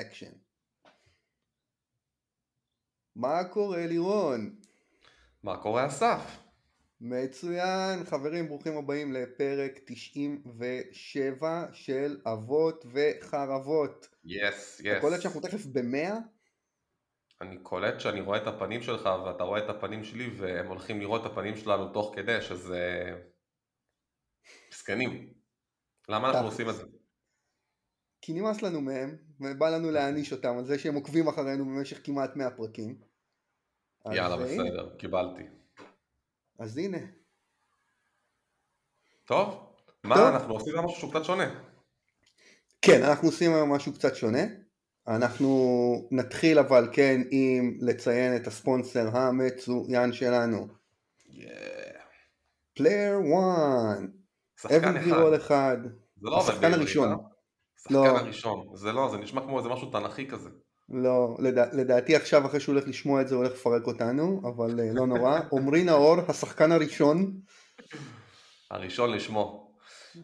אקשן. מה קורה לירון? מה קורה אסף? מצוין, חברים ברוכים הבאים לפרק 97 של אבות וחרבות. Yes, אתה yes. קולט שאנחנו תכף במאה? אני קולט שאני רואה את הפנים שלך ואתה רואה את הפנים שלי והם הולכים לראות את הפנים שלנו תוך כדי שזה... מסכנים. למה אנחנו. עושים את זה? כי נמאס לנו מהם, ובא לנו להעניש אותם על זה שהם עוקבים אחרינו במשך כמעט 100 פרקים. יאללה, הנה, בסדר, קיבלתי. אז הנה, טוב, מה, טוב. אנחנו עושים משהו שהוא קצת שונה. כן, אנחנו עושים היום משהו קצת שונה. אנחנו נתחיל אבל כן עם לציין את הספונסר המצוין שלנו. Player 1, שחקן אבן אחד. אחד, זה לא עובד השחקן הראשון. שחקן לא. הראשון. זה לא, זה נשמע כמו איזה משהו תנכי כזה. לא, לדע, לדעתי עכשיו אחרי שהוא הולך לשמוע את זה הוא הולך לפרק אותנו, אבל אה, לא נורא. עמרי נאור, השחקן הראשון, הראשון לשמו.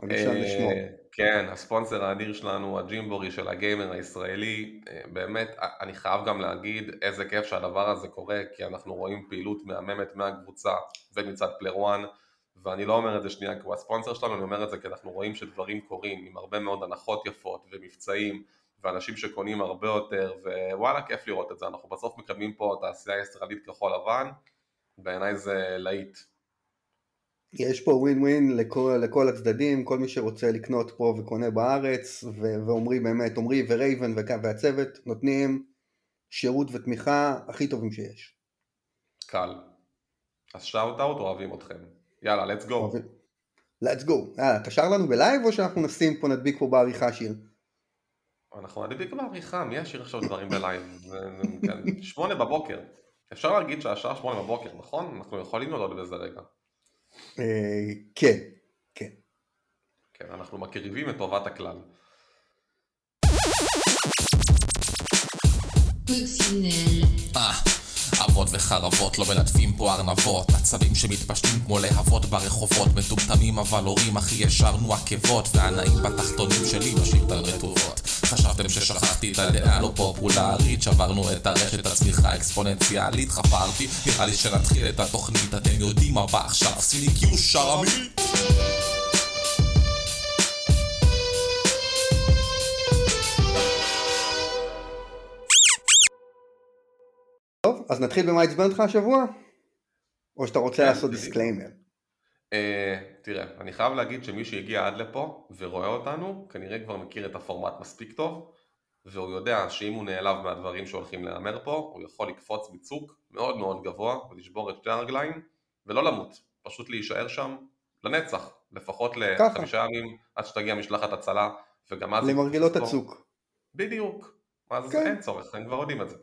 הראשון אה, לשמו. כן, הספונסר האדיר שלנו, הג'ימבורי של הגיימר הישראלי, אה, באמת, אני חייב גם להגיד איזה כיף שהדבר הזה קורה, כי אנחנו רואים פעילות מהממת מהקבוצה ומצד פלר 1, ואני לא אומר את זה שנייה כי הוא הספונסר שלנו, אני אומר את זה כי אנחנו רואים שדברים קורים עם הרבה מאוד הנחות יפות ומבצעים, ואנשים שקונים הרבה יותר, ווואלה, כיף לראות את זה, אנחנו בסוף מקדמים פה תעשייה ישראלית כחול לבן, בעיניי זה להיט. יש פה ווין ווין לכל, לכל הצדדים, כל מי שרוצה לקנות פה וקונה בארץ, ו- ועמרי באמת, עמרי ורייבן והצוות נותנים שירות ותמיכה הכי טובים שיש. קל. אז shout out, אוהבים אתכם. יאללה, let's go. אוהבים. let's go. יאללה, אתה שר לנו בלייב או שאנחנו נשים פה, נדביק פה בעריכה שיר? אנחנו נדביק בעריכה, מי ישאיר עכשיו דברים בלייב? כן, שמונה בבוקר. אפשר להגיד שהשעה שמונה בבוקר, נכון? אנחנו יכולים לעלות בזה רגע. אה, כן, כן. כן, אנחנו מקריבים את טובת הכלל. אה, אבות וחרבות לא מלטפים פה ארנבות. עצבים שמתפשטים כמו להבות ברחובות. מטומטמים אבל הורים הכי ישרנו עקבות. והנאים בתחתונים שלי בשאילתה רטובות חשבתם ששכחתי את הדעה הלא פופולרית. שברנו את הרשת הצמיחה האקספוננציאלית. חפרתי נראה לי שנתחיל את התוכנית. אתם יודעים מה בא עכשיו? סיניקיו שרמי טוב, אז נתחיל במה עצבן אותך השבוע? או שאתה רוצה כן, לעשות. disclaimer? אה, תראה, אני חייב להגיד שמי שהגיע עד לפה ורואה אותנו, כנראה כבר מכיר את הפורמט מספיק טוב, והוא יודע שאם הוא נעלב מהדברים שהולכים להיאמר פה, הוא יכול לקפוץ מצוק מאוד מאוד גבוה ולשבור את שתי הרגליים, ולא למות, פשוט להישאר שם לנצח, לפחות. לחמישה ימים עד שתגיע משלחת הצלה, וגם אז... למרגלות הצוק. בדיוק, אז כן. אין צורך, הם כבר יודעים את זה.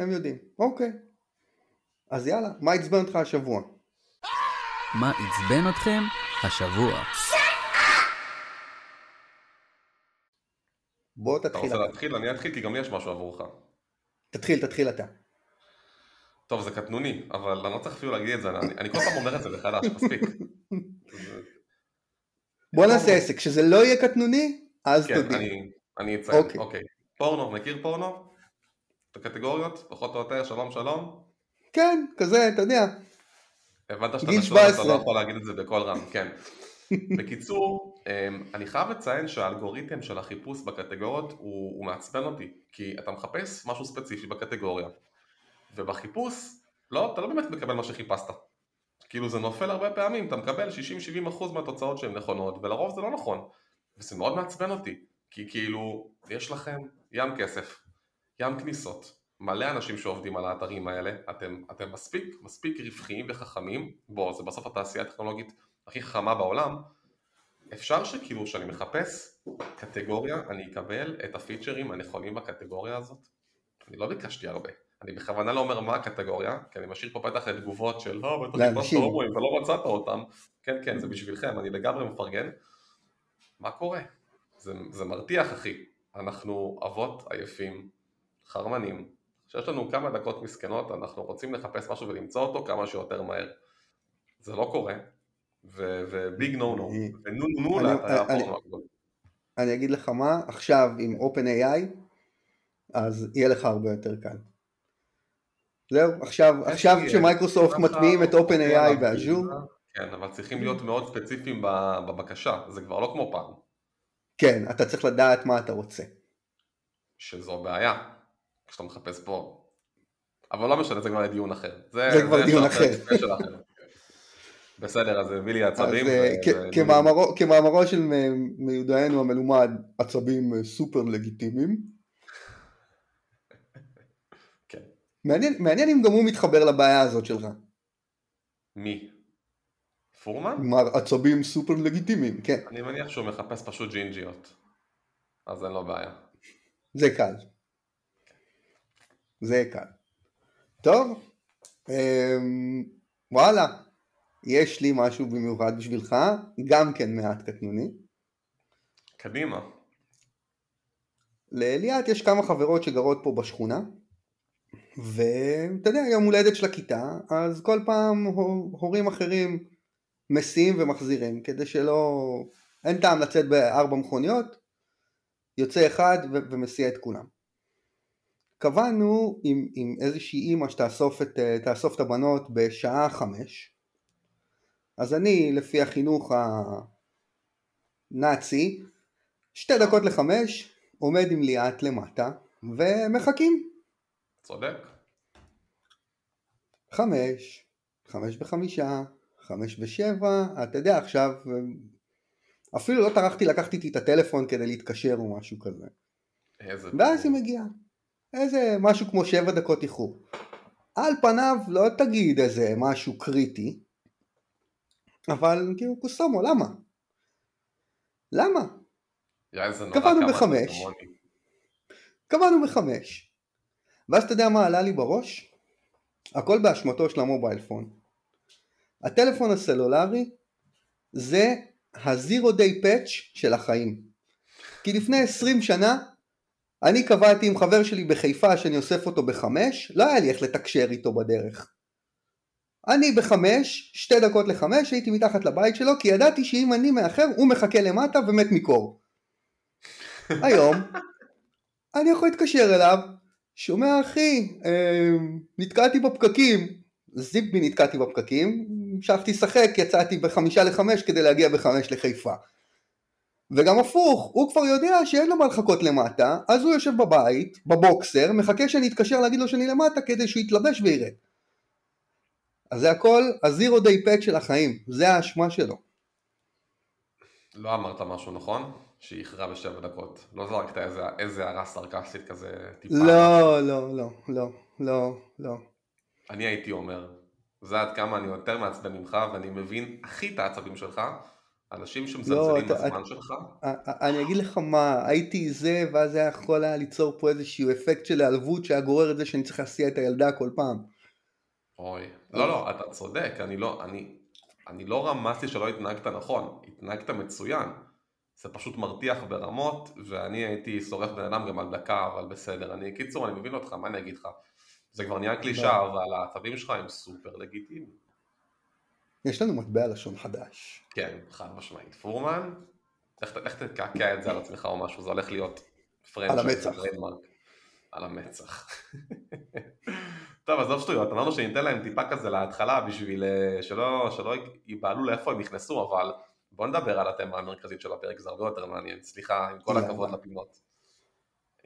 הם יודעים. אוקיי. אז יאללה, מה עצבן אותך השבוע? מה עצבן אתכם השבוע? בוא אתה תתחיל רוצה אתה. להתחיל? אני אתחיל כי גם לי יש משהו עבורך. תתחיל, תתחיל אתה. טוב, זה קטנוני, אבל אני לא צריך אפילו להגיד את זה, אני, אני כל פעם אומר את זה מחדש, מספיק. בוא נעשה עסק, כשזה לא יהיה קטנוני, אז כן, תודיע. אני, אני אציין, אוקיי. אוקיי. פורנו, מכיר פורנו? את הקטגוריות? פחות או יותר, שלום שלום? כן, כזה, אתה יודע. הבנת שאתה נשוי, אתה 17. לא יכול להגיד את זה בקול רם, כן. בקיצור, אמ, אני חייב לציין שהאלגוריתם של החיפוש בקטגוריות הוא, הוא מעצבן אותי, כי אתה מחפש משהו ספציפי בקטגוריה, ובחיפוש, לא, אתה לא באמת מקבל מה שחיפשת. כאילו זה נופל הרבה פעמים, אתה מקבל 60-70% מהתוצאות שהן נכונות, ולרוב זה לא נכון. וזה מאוד מעצבן אותי, כי כאילו, יש לכם ים כסף, ים כניסות, מלא אנשים שעובדים על האתרים האלה, אתם, אתם מספיק, מספיק רווחיים וחכמים, בוא, זה בסוף התעשייה הטכנולוגית הכי חכמה בעולם, אפשר שכאילו, כשאני מחפש קטגוריה, אני אקבל את הפיצ'רים הנכונים בקטגוריה הזאת? אני לא ביקשתי הרבה. אני בכוונה לא אומר מה הקטגוריה, כי אני משאיר פה פתח לתגובות של לא, בטח לאנשים. הומואים ולא מצאת אותם. כן, כן, זה בשבילכם, אני לגמרי מפרגן. מה קורה? זה, זה מרתיח, אחי. אנחנו אבות עייפים, חרמנים, שיש לנו כמה דקות מסכנות, אנחנו רוצים לחפש משהו ולמצוא אותו כמה שיותר מהר. זה לא קורה, וביג נו נו, ונו נו נו אני- אגיד לך מה, עכשיו עם OpenAI, אז יהיה לך הרבה יותר קל. זהו, עכשיו, עכשיו כשמייקרוסופט מטמיעים את OpenAI באז'ור. כן, אבל צריכים להיות מאוד ספציפיים בבקשה, זה כבר לא כמו פעם, כן, אתה צריך לדעת מה אתה רוצה. שזו בעיה, כשאתה מחפש פה. אבל לא משנה, זה כבר דיון אחר. זה, זה כבר דיון אחר. זה של אחר. בסדר, אז הביא לי עצבים. אה, ו- כ- ו- כמאמרו- כמאמרו של מ- מיודענו המלומד, עצבים אה, סופר לגיטימיים. כן. מעניין מעניין אם גם הוא מתחבר לבעיה הזאת שלך. מי? פורמן? כלומר, עצבים סופר לגיטימיים, כן, אני מניח שהוא מחפש פשוט ג'ינג'יות. אז אין לו בעיה. זה קל. זה קל. טוב, אמ, וואלה, יש לי משהו במיוחד בשבילך, גם כן מעט קטנוני. קדימה. לאליאת יש כמה חברות שגרות פה בשכונה, ואתה יודע, יום הולדת של הכיתה, אז כל פעם הו- הורים אחרים מסיעים ומחזירים, כדי שלא... אין טעם לצאת בארבע מכוניות, יוצא אחד ו- ומסיע את כולם. קבענו עם, עם איזושהי אימא שתאסוף את, תאסוף את הבנות בשעה חמש, אז אני, לפי החינוך הנאצי, שתי דקות לחמש, עומד עם ליאת למטה, ומחכים. צודק. חמש, חמש וחמישה, חמש ושבע, אתה יודע עכשיו, אפילו לא טרחתי לקחת איתי את הטלפון כדי להתקשר או משהו כזה. איזה... ואז היא מגיעה. איזה משהו כמו שבע דקות איחור. על פניו לא תגיד איזה משהו קריטי, אבל כאילו קוסומו, למה? למה? קבענו בחמש. קבענו בחמש. ואז אתה יודע מה עלה לי בראש? הכל באשמתו של המובייל פון. הטלפון הסלולרי זה הזירו דיי פאץ' של החיים. כי לפני 20 שנה אני קבעתי עם חבר שלי בחיפה שאני אוסף אותו בחמש, לא היה לי איך לתקשר איתו בדרך. אני בחמש, שתי דקות לחמש, הייתי מתחת לבית שלו, כי ידעתי שאם אני מאחר, הוא מחכה למטה ומת מקור. היום, אני יכול להתקשר אליו, שומע אחי, אה, נתקעתי בפקקים, זיפבי נתקעתי בפקקים, המשכתי לשחק, יצאתי בחמישה לחמש כדי להגיע בחמש לחיפה. וגם הפוך, הוא כבר יודע שאין לו מה לחכות למטה, אז הוא יושב בבית, בבוקסר, מחכה שאני אתקשר להגיד לו שאני למטה כדי שהוא יתלבש וירד. אז זה הכל הזירו דיי פט של החיים, זה האשמה שלו. לא אמרת משהו נכון? שהיא איחרה בשבע דקות. לא זרקת איזה, איזה הערה סרקסטית כזה טיפה. לא, לא, לא, לא, לא, לא. אני הייתי אומר, זה עד כמה אני יותר מעצבן ממך, ואני מבין הכי את העצבים שלך, אנשים שמזלזלים לא, בזמן שלך, א- א- אני אגיד לך מה, הייתי זה, ואז היה יכול היה ליצור פה איזשהו אפקט של העלבות שהיה גורר את זה שאני צריך להסיע את הילדה כל פעם. אוי. לא, לא, אתה צודק, אני לא, אני, אני לא רמזתי שלא התנהגת נכון, התנהגת מצוין. זה פשוט מרתיח ברמות, ואני הייתי שורף בן אדם גם על דקה, אבל בסדר. אני, קיצור, אני מבין אותך, מה אני אגיד לך? זה כבר נהיה קלישאה, לא. אבל העצבים שלך הם סופר לגיטימיים. יש לנו מטבע לשון חדש. כן, חד משמעית. פורמן, לך לך תקעקע את זה על עצמך או משהו, זה הולך להיות franchise. המצח. trademark. על המצח. טוב, עזוב שטויות, אמרנו שניתן להם טיפה כזה להתחלה בשביל אה, שלא, שלא ייבהלו לאיפה הם נכנסו, אבל בוא נדבר על התמה המרכזית של הפרק, זה הרבה יותר מעניין. סליחה, עם כל. הכבוד לפינות.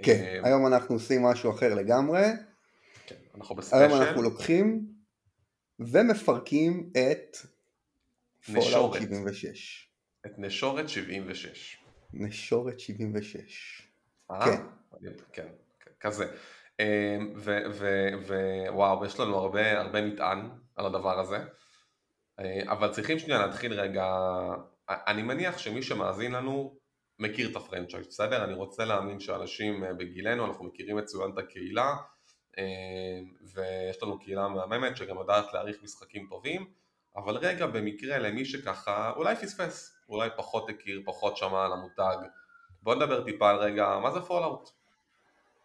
כן, אה, היום אנחנו עושים משהו אחר לגמרי. כן, אנחנו היום בספיישל. אנחנו לוקחים ומפרקים את Fallout נשורת. 76. את נשורת 76. נשורת 76. אה? כן. כן, כזה. אמ, ווואו, יש לנו הרבה, הרבה מטען על הדבר הזה, אה, אבל צריכים שנייה להתחיל רגע, אני מניח שמי שמאזין לנו מכיר את ה franchise, בסדר? אני רוצה להאמין שאנשים אה, בגילנו, אנחנו מכירים מצוין את הקהילה, ויש לנו קהילה מהממת שגם יודעת להעריך משחקים טובים, אבל רגע במקרה למי שככה אולי פספס, אולי פחות הכיר, פחות שמע על המותג, בוא נדבר טיפה על רגע, מה זה Fallout?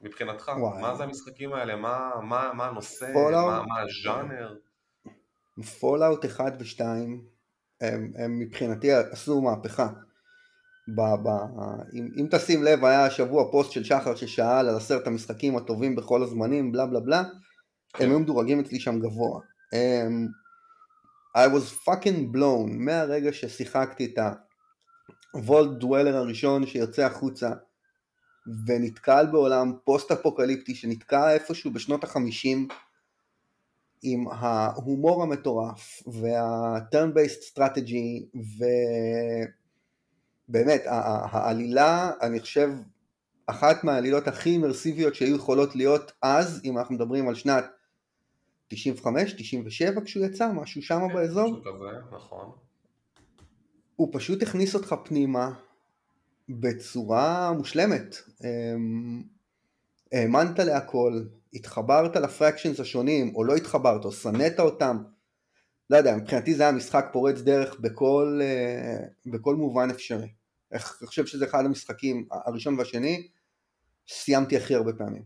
מבחינתך, וואי. מה זה המשחקים האלה, מה, מה, מה הנושא, Fallout? מה, מה הז'אנר, Fallout 1 ו-2 הם, הם מבחינתי עשו מהפכה. ב, ב, אם, אם תשים לב היה השבוע פוסט של שחר ששאל על עשרת המשחקים הטובים בכל הזמנים בלה בלה בלה. הם היו מדורגים אצלי שם גבוה. um, I was fucking blown. מהרגע ששיחקתי את הוולד דוולר הראשון שיוצא החוצה ונתקל בעולם פוסט אפוקליפטי שנתקע איפשהו בשנות החמישים עם ההומור המטורף וה-turn based strategy ובאמת העלילה אני חושב אחת מהעלילות הכי אימרסיביות שהיו יכולות להיות אז אם אנחנו מדברים על שנת 95, 97 כשהוא יצא, משהו שם כן, באזור. משהו כזה, נכון. הוא פשוט הכניס אותך פנימה בצורה מושלמת. אמ, האמנת להכל, התחברת לפרקשנס השונים, או לא התחברת, או שנאת אותם. לא יודע, מבחינתי זה היה משחק פורץ דרך בכל, אה, בכל מובן אפשרי. אני חושב שזה אחד המשחקים, הראשון והשני, סיימתי הכי הרבה פעמים.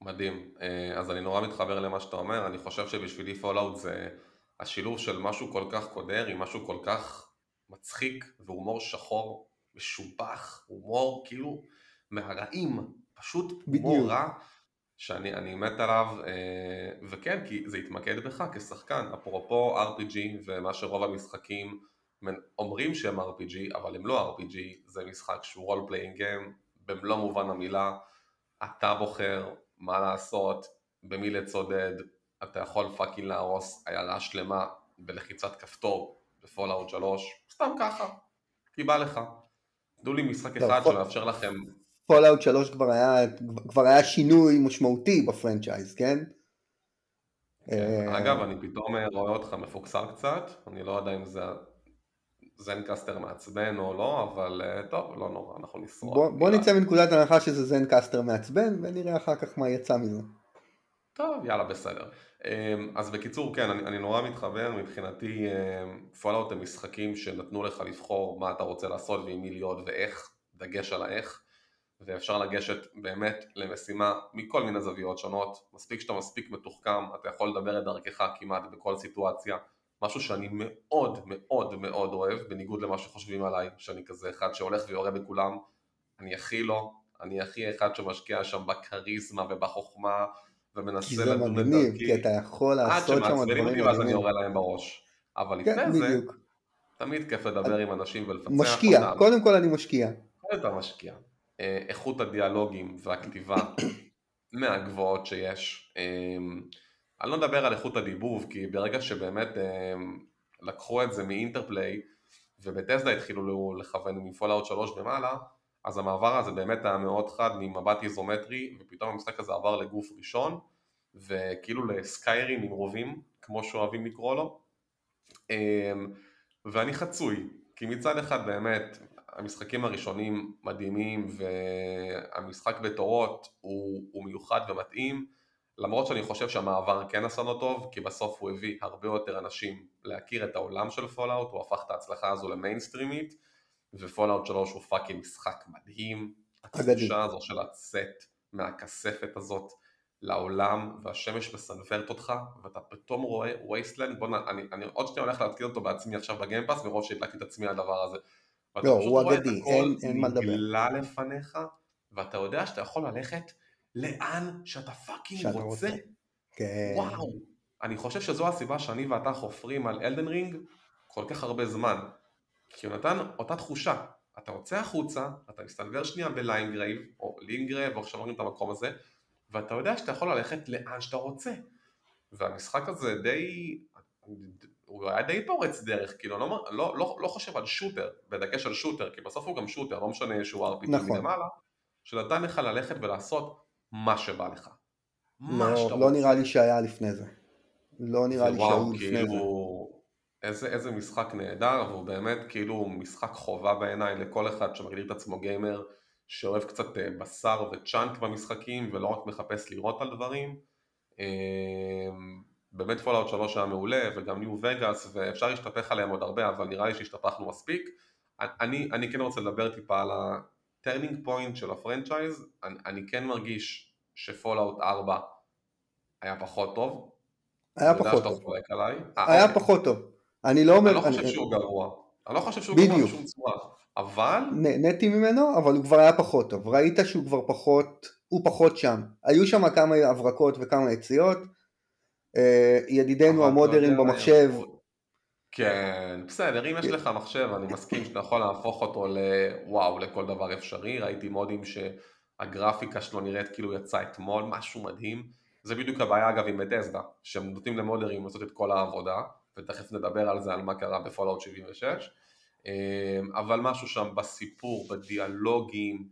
מדהים. אה, אז אני נורא מתחבר למה שאתה אומר, אני חושב שבשבילי Fallout זה השילוב של משהו כל כך קודר עם משהו כל כך מצחיק והומור שחור, משובח, הומור כאילו מהרעים, פשוט הומור רע. שאני מת עליו, אה, וכן, כי זה התמקד בך כשחקן, אפרופו RPG ומה שרוב המשחקים אומרים שהם RPG, אבל הם לא RPG, זה משחק שהוא role playing game במלוא מובן המילה, אתה בוחר מה לעשות, במי לצדד, אתה יכול fucking להרוס עיירה שלמה בלחיצת כפתור ב Fallout 3, סתם ככה, כי בא לך. תנו לי משחק אחד שמאפשר לכם Fallout 3 כבר היה, כבר היה שינוי משמעותי ב franchise, כן? כן אגב, אני פתאום רואה אותך מפוקסל קצת, אני לא יודע אם זה Zencastr מעצבן או לא, אבל אה, טוב, לא נורא, אנחנו נשרוד. בוא, בוא נצא מנקודת הנחה שזה Zencastr מעצבן, ונראה אחר כך מה יצא מזה. טוב, יאללה, בסדר. אמ, אז בקיצור, כן, אני, אני נורא מתחבר, מבחינתי Fallout אמ, הם משחקים שנתנו לך לבחור מה אתה רוצה לעשות ועם מי להיות ואיך, דגש על האיך. ואפשר לגשת באמת למשימה מכל מיני זוויות שונות, מספיק שאתה מספיק מתוחכם, אתה יכול לדבר את דרכך כמעט בכל סיטואציה, משהו שאני מאוד מאוד מאוד אוהב, בניגוד למה שחושבים עליי, שאני כזה אחד שהולך ויורה בכולם, אני הכי לא, אני הכי אחד שמשקיע שם בכריזמה ובחוכמה, ומנסה לדון את דרכי, כי אתה יכול לעשות שם דברים מדהימים. עד שמעצבנים אותי ואז אני יורה להם בראש, אבל כן, לפני זה, תמיד כיף לדבר עם אנשים ולפצח. משקיע, קודם כל אני משקיע. כל משקיע. אה, איכות הדיאלוגים והכתיבה מהגבוהות שיש. אמ, אני לא מדבר על איכות הדיבוב, כי ברגע שבאמת אמ, לקחו את זה מאינטרפליי ובטסדה התחילו לכוון מפולאאוט 3 ומעלה, אז המעבר הזה באמת היה מאוד חד ממבט איזומטרי, ופתאום המשחק הזה עבר לגוף ראשון, וכאילו לסקיירים עם רובים, כמו שאוהבים לקרוא לו. אמ, ואני חצוי, כי מצד אחד באמת המשחקים הראשונים מדהימים והמשחק בתורות הוא, הוא מיוחד ומתאים למרות שאני חושב שהמעבר כן עשה לו טוב כי בסוף הוא הביא הרבה יותר אנשים להכיר את העולם של Fallout הוא הפך את ההצלחה הזו למיינסטרימית ו Fallout 3 הוא fucking משחק מדהים. התחושה הזו של לצאת מהכספת הזאת לעולם והשמש מסנוורת אותך ואתה פתאום רואה wasteland בוא נ... אני, אני עוד שניה הולך להתקין אותו בעצמי עכשיו ב Game Pass מרוב שהדלקתי את עצמי על הדבר הזה לא, הוא אגדי, אין, אין מה לדבר. נגלה לפניך, ואתה יודע שאתה יכול ללכת לאן שאתה fucking רוצה. רוצה. כן. וואו. אני חושב שזו הסיבה שאני ואתה חופרים על Elden Ring כל כך הרבה זמן. כי הוא נתן אותה תחושה. אתה יוצא החוצה, אתה מסתנוור שנייה ב Limgrave, או Limgrave, או עכשיו אומרים את המקום הזה, ואתה יודע שאתה יכול ללכת לאן שאתה רוצה. והמשחק הזה די, הוא היה די פורץ דרך, כאילו, לא, לא, לא, לא חושב על shooter, בדגש על shooter, כי בסוף הוא גם shooter, לא משנה שהוא RPG נכון. מלמעלה, שנתן לך ללכת ולעשות מה שבא לך. לא, לא נראה לי שהיה לפני זה. לא נראה לי שהיו לפני כאילו, זה. איזה, איזה משחק נהדר, והוא באמת כאילו משחק חובה בעיניי לכל אחד שמגדיר את עצמו גיימר, שאוהב קצת אה, בשר ו chunk במשחקים, ולא רק מחפש לירות על דברים. אמ, באמת Fallout 3 היה מעולה וגם New Vegas ואפשר להשתפך עליהם עוד הרבה אבל נראה לי שהשתפכנו מספיק אני, אני כן רוצה לדבר טיפה על ה turning point של ה franchise אני, אני כן מרגיש ש Fallout 4 היה פחות טוב היה פחות טוב עליי. היה אוקיי. פחות טוב אני לא אומר אני לא חושב אני... שהוא גרוע אני לא חושב שהוא גרוע בשום צורה אבל... נהניתי ממנו, אבל הוא כבר היה פחות טוב. ראית שהוא כבר פחות, הוא פחות שם. היו שם כמה הברקות וכמה יציאות. אה, ידידינו המודרים במחשב. כן, בסדר, אם יש לך מחשב, אני מסכים שאתה יכול להפוך אותו לוואו, לכל דבר אפשרי. ראיתי מודים שהגרפיקה שלו נראית כאילו יצא אתמול, משהו מדהים. זה בדיוק הבעיה אגב עם Bethesda, שהם נותנים למודרים לעשות את כל העבודה, ותכף נדבר על זה, על מה קרה ב Fallout 76. אמ, אבל משהו שם בסיפור, בדיאלוגים,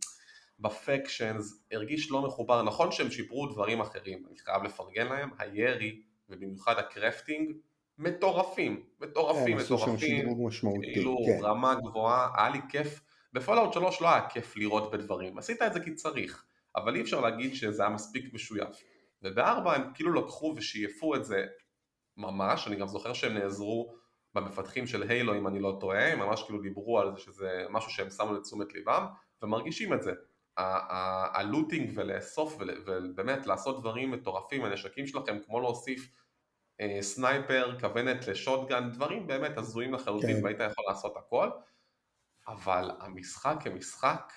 ב factions, הרגיש לא מחובר. נכון שהם שיפרו דברים אחרים, אני חייב לפרגן להם, הירי ובמיוחד ה crafting, מטורפים, מטורפים, כן, מטורפים, כאילו כן. רמה גבוהה, היה לי כיף, ב Fallout 3 לא היה כיף לירות בדברים, עשית את זה כי צריך, אבל אי אפשר להגיד שזה היה מספיק משויף, ובארבע הם כאילו לקחו ושייפו את זה ממש, אני גם זוכר שהם נעזרו במפתחים של Halo אם אני לא טועה, הם ממש כאילו דיברו על זה שזה משהו שהם שמו לתשומת ליבם ומרגישים את זה. ה looting ולאסוף ובאמת לעשות דברים מטורפים, הנשקים שלכם כמו להוסיף אה, sniper, כוונת ל shotgun, דברים באמת הזויים לחלוטין כן. והיית יכול לעשות הכל, אבל המשחק כמשחק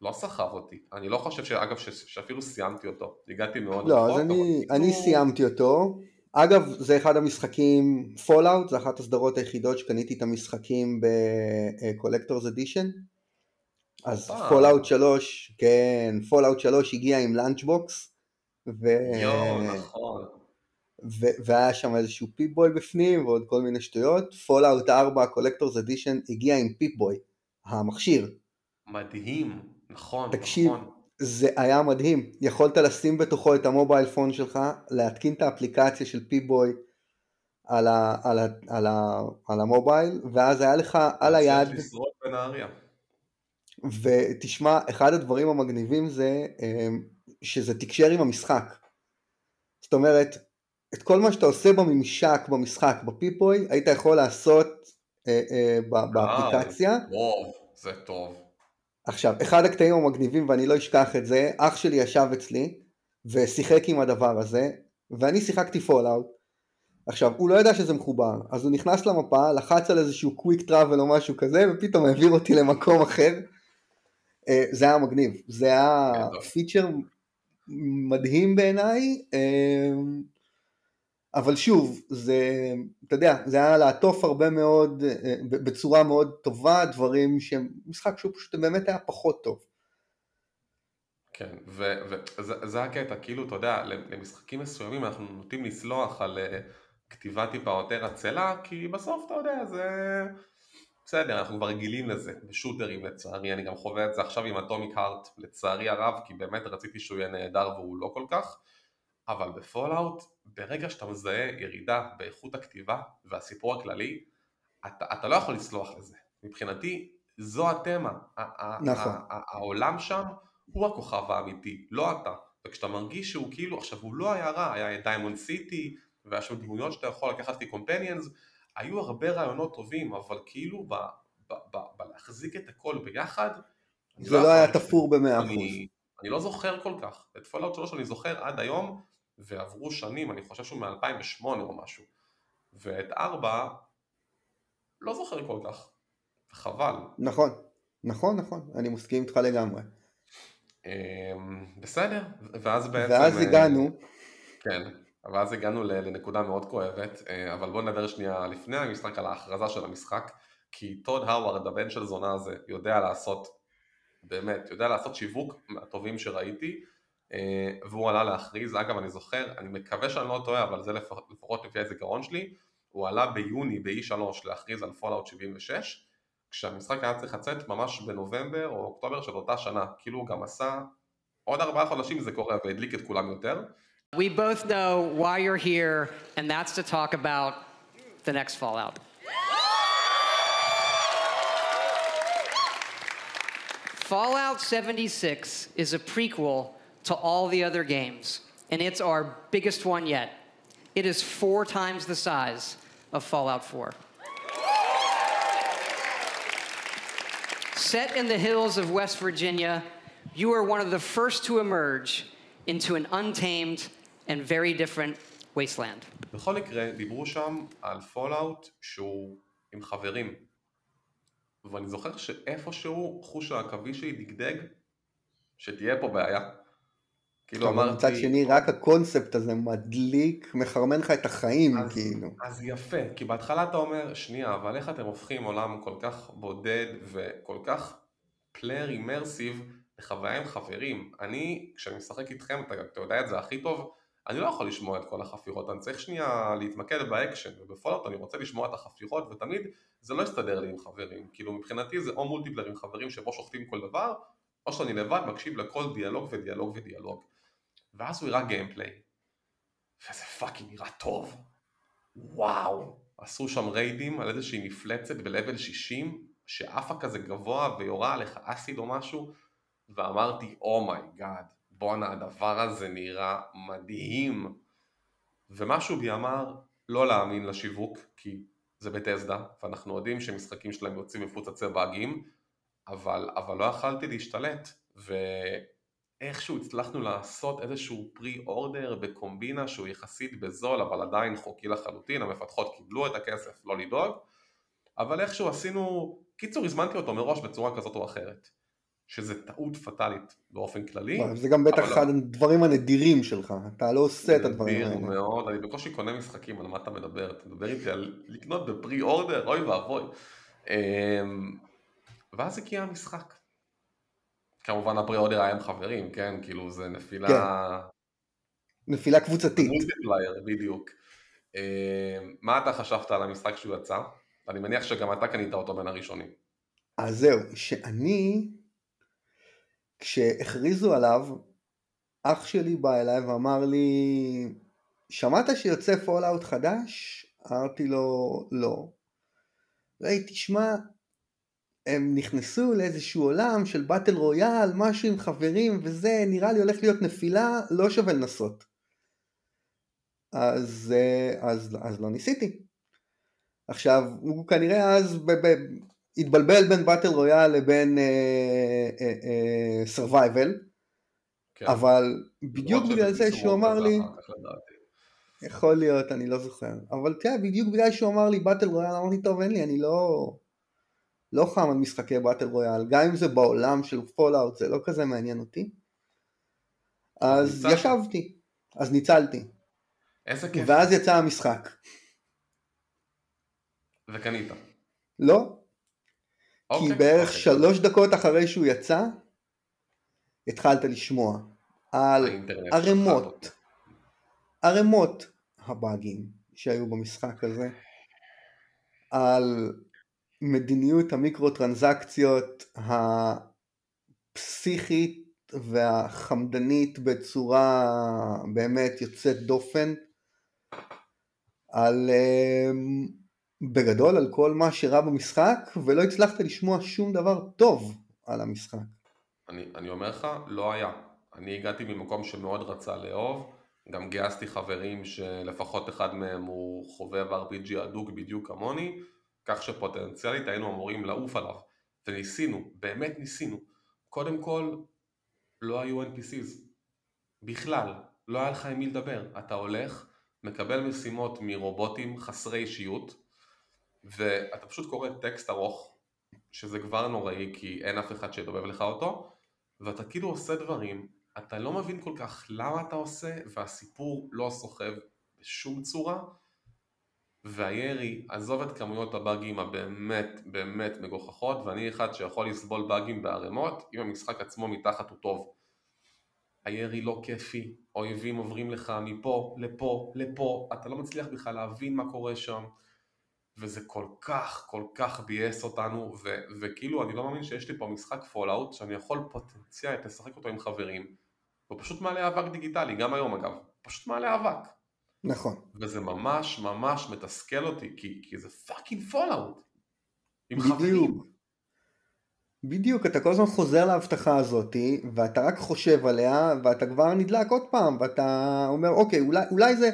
לא סחב אותי, אני לא חושב שאגב שאפילו סיימתי אותו, הגעתי מאוד לא, רחוק. לא, אז אני, אני סיימתי אותו, אגב, זה אחד המשחקים, Fallout, זה אחת הסדרות היחידות שקניתי את המשחקים ב-Collector's Edition. אז Fallout 3, כן, Fallout 3 הגיע עם lunchbox. ו... יואו, נכון. ו- והיה שם איזשהו Pip-Boy בפנים ועוד כל מיני שטויות. Fallout 4, Collector's Edition, הגיע עם Pip-Boy, המכשיר. מדהים, נכון, תקשיב, נכון. זה היה מדהים, יכולת לשים בתוכו את ה mobile phone שלך, להתקין את האפליקציה של Pip-Boy על, ה, על, ה, על, ה, על המובייל, ואז היה לך על היד... ותשמע, אחד הדברים המגניבים זה אמ, שזה תקשר עם המשחק. זאת אומרת, את כל מה שאתה עושה בממשק, במשחק, בפיפוי, היית יכול לעשות אה, אה, באפליקציה. זה טוב, זה טוב. עכשיו, אחד הקטעים המגניבים, ואני לא אשכח את זה, אח שלי ישב אצלי ושיחק עם הדבר הזה, ואני שיחקתי Fallout. עכשיו, הוא לא ידע שזה מחובר, אז הוא נכנס למפה, לחץ על איזשהו quick travel או משהו כזה, ופתאום העביר אותי למקום אחר. אה, זה היה מגניב, זה היה פיצ'ר מדהים בעיניי. אבל שוב, זה, אתה יודע, זה היה לעטוף הרבה מאוד, אה, בצורה מאוד טובה, דברים שהם, משחק שהוא פשוט באמת היה פחות טוב. כן, וזה הקטע, כאילו, אתה יודע, למשחקים מסוימים אנחנו נוטים לסלוח על אה, כתיבה טיפה יותר עצלה, כי בסוף, אתה יודע, זה... בסדר, אנחנו כבר רגילים לזה, בשוטרים לצערי, אני גם חווה את זה עכשיו עם Atomic Heart, לצערי הרב, כי באמת רציתי שהוא יהיה נהדר והוא לא כל כך. אבל ב Fallout, ברגע שאתה מזהה ירידה באיכות הכתיבה והסיפור הכללי, אתה, אתה לא יכול לסלוח לזה. מבחינתי, זו התמה. נכון. העולם שם הוא הכוכב האמיתי, לא אתה. וכשאתה מרגיש שהוא כאילו, עכשיו הוא לא היה רע, היה Diamond City, והיה שם דמויות שאתה יכול לקחת כ companions, היו הרבה רעיונות טובים, אבל כאילו בלהחזיק את הכל ביחד, זה לא, לא היה תפור במאה אחוז. אני לא זוכר כל כך. את Fallout 3 אני זוכר עד היום, ועברו שנים, אני חושב שהוא מ-2008 או משהו, ואת ארבע לא זוכר כל כך, חבל. נכון, נכון, נכון, אני מסכים איתך לגמרי. אמ, בסדר, ואז בעצם... ואז אה, הגענו. כן, ואז הגענו לנקודה מאוד כואבת, אה, אבל בואו נדבר שנייה לפני המשחק על ההכרזה של המשחק, כי טוד האווארד, הבן של זונה הזה, יודע לעשות, באמת, יודע לעשות שיווק מהטובים שראיתי, והוא עלה להכריז, אגב אני זוכר, אני מקווה שאני לא טועה, אבל זה לפחות לפי הזיכרון שלי, הוא עלה ביוני ב-E3 להכריז על Fallout 76, כשהמשחק היה צריך לצאת ממש בנובמבר או אוקטובר של אותה שנה, כאילו הוא גם עשה עוד ארבעה חודשים זה קורה והדליק את כולם יותר. We both know why you're here, and that's to talk about the next Fallout. Fallout 76 is a prequel to all the other games, and it's our biggest one yet. It is four times the size of Fallout 4. Set in the hills of West Virginia, you are one of the first to emerge into an untamed and very different wasteland. בכל מקרה, דיברו שם על פולאאוט שהוא עם חברים. ואני זוכר שאיפשהו חוש העכבי שלי דגדג שתהיה פה בעיה. כאילו אמרתי... מצד שני, רק הקונספט הזה מדליק, מחרמן לך את החיים, אז, כאילו. אז יפה, כי בהתחלה אתה אומר, שנייה, אבל איך אתם הופכים עולם כל כך בודד וכל כך player immersive לחוויה עם חברים? אני, כשאני משחק איתכם, אתה, אתה יודע את זה הכי טוב, אני לא יכול לשמוע את כל החפירות, אני צריך שנייה להתמקד באקשן, וב Fallout אני רוצה לשמוע את החפירות, ותמיד זה לא יסתדר לי עם חברים. כאילו מבחינתי זה או multiplayer עם חברים שבו שוחטים כל דבר, או שאני לבד מקשיב לכל דיאלוג ודיאלוג ודיאלוג. ואז הוא הראה gameplay. וזה fucking נראה טוב. וואו. עשו שם ריידים על איזושהי מפלצת ב-level 60, שעפה כזה גבוה ויורה עליך acid או משהו, ואמרתי, oh my god, oh בואנה, הדבר הזה נראה מדהים. ומשהו בי אמר, לא להאמין לשיווק, כי זה בטסדה, ואנחנו יודעים שמשחקים שלהם יוצאים מפוצצי באגים, אבל, אבל לא יכלתי להשתלט, ואיכשהו הצלחנו לעשות איזשהו פרי אורדר בקומבינה שהוא יחסית בזול, אבל עדיין חוקי לחלוטין, המפתחות קיבלו את הכסף, לא לדאוג, אבל איכשהו עשינו, קיצור הזמנתי אותו מראש בצורה כזאת או אחרת. שזה טעות פטאלית באופן כללי. זה גם בטח אחד לא. הדברים הנדירים שלך, אתה לא עושה את הדברים האלה. נדיר מאוד, אני בקושי קונה משחקים, על מה אתה מדבר? אתה מדבר איתי על לקנות בפרי אורדר, אוי ואבוי. אמ, ואז הגיע המשחק. כמובן הפרי אורדר היה עם חברים, כן? כאילו זה נפילה... כן. נפילה קבוצתית. מולטיפלייר, בדיוק. אמ, מה אתה חשבת על המשחק שהוא יצא? אני מניח שגם אתה קנית אותו בין הראשונים. אז זהו, שאני כשהכריזו עליו, אח שלי בא אליי ואמר לי, שמעת שיוצא Fallout חדש? אמרתי לו, לא. אחי, תשמע, הם נכנסו לאיזשהו עולם של battle royale, משהו עם חברים וזה, נראה לי הולך להיות נפילה, לא שווה לנסות. אז, אז, אז לא ניסיתי. עכשיו, הוא כנראה אז ב, ב, התבלבל בין battle royale לבין survival, אה, אה, אה, כן. אבל בדיוק בגלל זה שהוא אמר לי, יכול להיות, אני לא זוכר, אבל תראה, בדיוק בגלל שהוא אמר לי battle royale, אמרתי טוב אין לי, אני לא, לא חם על משחקי battle royale, גם אם זה בעולם של Fallout זה לא כזה מעניין אותי, אז ישבתי, אז ניצלתי, איזה כיף, ואז יצא המשחק, וקנית, לא, כי אוקיי, בערך אוקיי. שלוש דקות אחרי שהוא יצא, התחלת לשמוע על ערימות. ערימות הבאגים שהיו במשחק הזה, על מדיניות המיקרו טרנזקציות הפסיכית והחמדנית בצורה באמת יוצאת דופן, על אמ, בגדול על כל מה שרע במשחק ולא הצלחת לשמוע שום דבר טוב על המשחק. אני, אני אומר לך, לא היה. אני הגעתי ממקום שמאוד רצה לאהוב, גם גייסתי חברים שלפחות אחד מהם הוא חובב RPG הדוק בדיוק כמוני, כך שפוטנציאלית היינו אמורים לעוף עליו, וניסינו, באמת ניסינו. קודם כל, לא היו NPCs. בכלל, לא היה לך עם מי לדבר. אתה הולך, מקבל משימות מרובוטים חסרי אישיות, ואתה פשוט קורא טקסט ארוך, שזה כבר נוראי כי אין אף אחד שידובב לך אותו, ואתה כאילו עושה דברים, אתה לא מבין כל כך למה אתה עושה, והסיפור לא סוחב בשום צורה, והירי, עזוב את כמויות הבאגים הבאמת באמת מגוחכות, ואני אחד שיכול לסבול באגים בערימות, אם המשחק עצמו מתחת הוא טוב. הירי לא כיפי, אויבים עוברים לך מפה לפה לפה, אתה לא מצליח בכלל להבין מה קורה שם. וזה כל כך כל כך ביאס אותנו ו- וכאילו אני לא מאמין שיש לי פה משחק Fallout שאני יכול פוטנציאלית לשחק אותו עם חברים הוא פשוט מעלה אבק דיגיטלי, גם היום אגב, פשוט מעלה אבק נכון וזה ממש ממש מתסכל אותי כי, כי זה fucking Fallout עם בדיוק. חברים בדיוק, אתה כל הזמן חוזר להבטחה הזאת ואתה רק חושב עליה ואתה כבר נדלק עוד פעם ואתה אומר אוקיי אולי, אולי זה,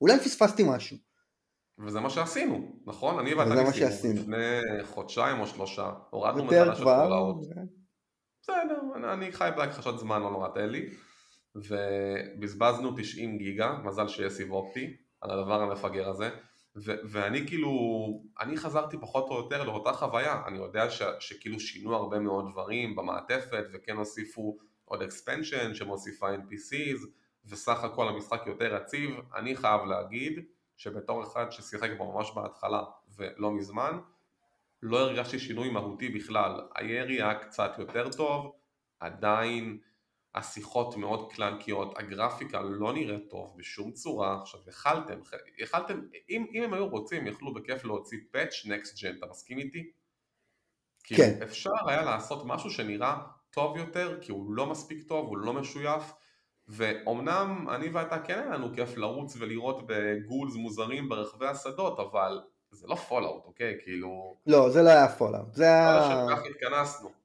אולי פספסתי משהו וזה מה שעשינו, נכון? אני ואתה וזה מה ניסינו שעשינו. לפני חודשיים או שלושה, הורדנו מחדש את Fallout בסדר, אני- חי בהכחשות זמן, לא נורא תן לי. ובזבזנו 90 גיגה, מזל שיש סיב אופטי, על הדבר המפגר הזה. ו- ואני כאילו, אני חזרתי פחות או יותר לאותה חוויה, אני יודע ש- שכאילו שינו הרבה מאוד דברים במעטפת וכן הוסיפו עוד expansion שמוסיפה NPCs וסך הכל המשחק יותר יציב, אני חייב להגיד שבתור אחד ששיחק בו ממש בהתחלה ולא מזמן, לא הרגשתי שינוי מהותי בכלל, הירי היה קצת יותר טוב, עדיין השיחות מאוד קלנקיות, הגרפיקה לא נראית טוב בשום צורה, עכשיו יכלתם, יכלתם, אם, אם הם היו רוצים יכלו בכיף להוציא patch next gen, אתה מסכים איתי? כן. כאילו אפשר היה לעשות משהו שנראה טוב יותר, כי הוא לא מספיק טוב, הוא לא משויף, ואומנם אני ואתה כן היה לנו כיף לרוץ ולראות ב ghouls מוזרים ברחבי השדות, אבל זה לא Fallout, אוקיי? כאילו... לא, זה לא היה Fallout, זה היה... לשם כך התכנסנו.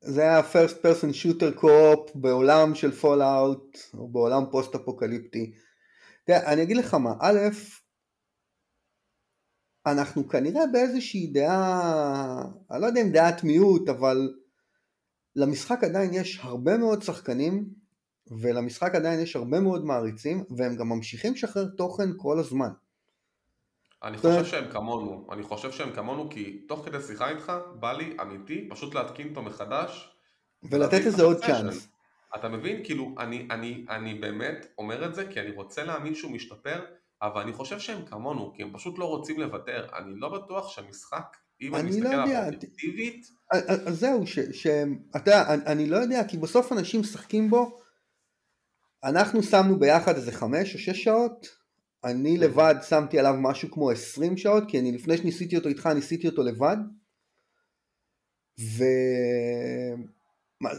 זה היה first person shooter co-op בעולם של Fallout, או בעולם פוסט אפוקליפטי. תראה, אני אגיד לך מה, א', אנחנו כנראה באיזושהי דעה, אני לא יודע אם דעת מיעוט, אבל למשחק עדיין יש הרבה מאוד שחקנים, ולמשחק עדיין יש הרבה מאוד מעריצים, והם גם ממשיכים לשחרר תוכן כל הזמן. אני חושב שהם כמונו, אני חושב שהם כמונו כי תוך כדי שיחה איתך בא לי אמיתי פשוט להתקין אותו מחדש ולתת לזה עוד. צ'אנס. אתה מבין? כאילו אני, אני, אני באמת אומר את זה כי אני רוצה להאמין שהוא משתפר אבל אני חושב שהם כמונו כי הם פשוט לא רוצים לוותר אני לא בטוח שהמשחק אם אני אני מסתכל לא עליו אובייקטיבית אז אז זהו, ש- שהם, אתה יודע, אני, אני לא יודע, כי בסוף אנשים משחקים בו, אנחנו שמנו ביחד איזה חמש או שש שעות, אני לבד שמתי עליו משהו כמו עשרים שעות, כי אני לפני שניסיתי אותו איתך, ניסיתי אותו לבד, ו...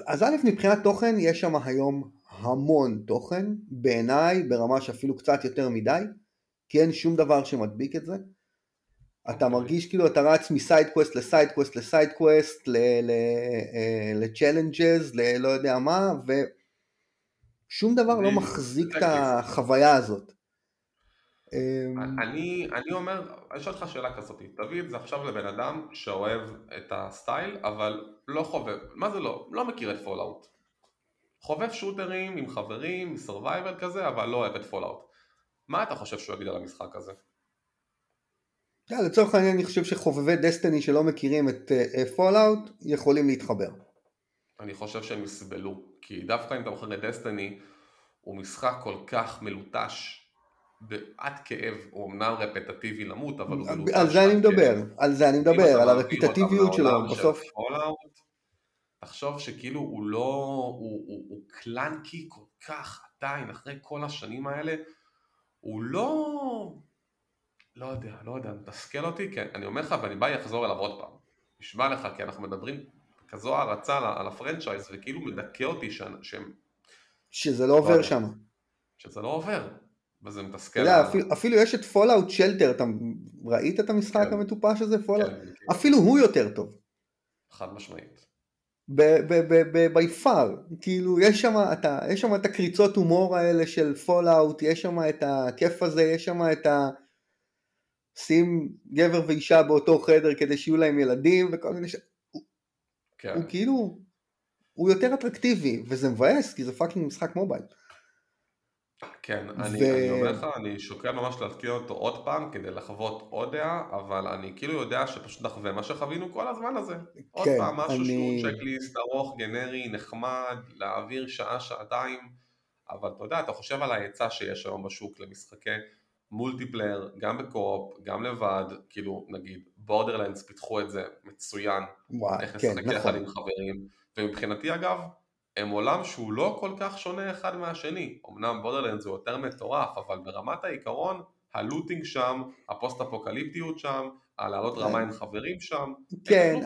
אז- א', מבחינת תוכן, יש שם היום המון תוכן, בעיניי, ברמה שאפילו קצת יותר מדי, כי אין שום דבר שמדביק את זה. אתה אוקיי. מרגיש כאילו אתה רץ מסייד קווסט לסייד קווסט לסייד קווסט לצ'לנג'ז, ללא יודע מה, ושום דבר לא מחזיק את. החוויה הזאת. אמ, אני, אני אומר, אני אשאל אותך שאלה כזאת, תביא את זה עכשיו לבן אדם שאוהב את הסטייל, אבל לא חובב, מה זה לא? לא מכיר את Fallout. חובב shooter ים עם חברים, survival כזה, אבל לא אוהב את Fallout. מה אתה חושב שהוא יגיד על המשחק הזה? אתה יודע, לצורך העניין אני חושב שחובבי Destiny שלא מכירים את Fallout יכולים להתחבר. אני חושב שהם יסבלו, כי דווקא אם אתה מכיר את Destiny, הוא משחק כל כך מלוטש, עד כאב, הוא אמנם רפטטיבי למות, אבל הוא על זה אני מדבר. על זה אני מדבר, על הרפיטטיביות שלו, בסוף, תחשוב שכאילו הוא לא, הוא, הוא, הוא קלנקי כל כך עדיין, אחרי כל השנים האלה, הוא לא, לא יודע, לא יודע, מתסכל אותי, כי אני אומר לך, ואני בא לחזור אליו עוד פעם. נשמע לך, כי אנחנו מדברים כזו הערצה על, על הפרנצ'ייז, וכאילו מדכא אותי ש, שהם, שזה לא עובר יודע. שם. שזה לא עובר, וזה אתה מתסכל. יודע, על- אפילו- אפילו יש את Fallout Shelter, אתה ראית את המשחק כן. המטופש הזה? Fallout? כן, כן, אפילו הוא יותר טוב. חד משמעית. by far, כאילו אתה, יש שם את הקריצות הומור האלה של Fallout, יש שם את הכיף הזה, יש שם את ה... שים גבר ואישה באותו חדר כדי שיהיו להם ילדים וכל מיני ש... כן. הוא כאילו, הוא יותר אטרקטיבי, וזה מבאס כי זה fucking משחק mobile. כן, ו- אני, אני אומר לך, אני שוקל ממש להתקין אותו עוד פעם כדי לחוות עוד דעה, אבל אני כאילו יודע שפשוט נחווה מה שחווינו כל הזמן הזה. עוד כן, פעם, משהו אני- שהוא checklist ארוך, גנרי, נחמד, להעביר שעה, שעתיים, אבל אתה יודע, אתה חושב על ההיצע שיש היום בשוק למשחקי multiplayer, גם ב co-op, גם לבד, כאילו נגיד Borderlands פיתחו את זה מצוין, וואי, איך כן, לשחק יחד נכון. עם חברים, ומבחינתי אגב, הם עולם שהוא לא כל כך שונה אחד מהשני, אמנם Borderlands זה יותר מטורף, אבל ברמת העיקרון, ה looting שם, הפוסט אפוקליפטיות שם, הלעלות רמה עם חברים שם, כן,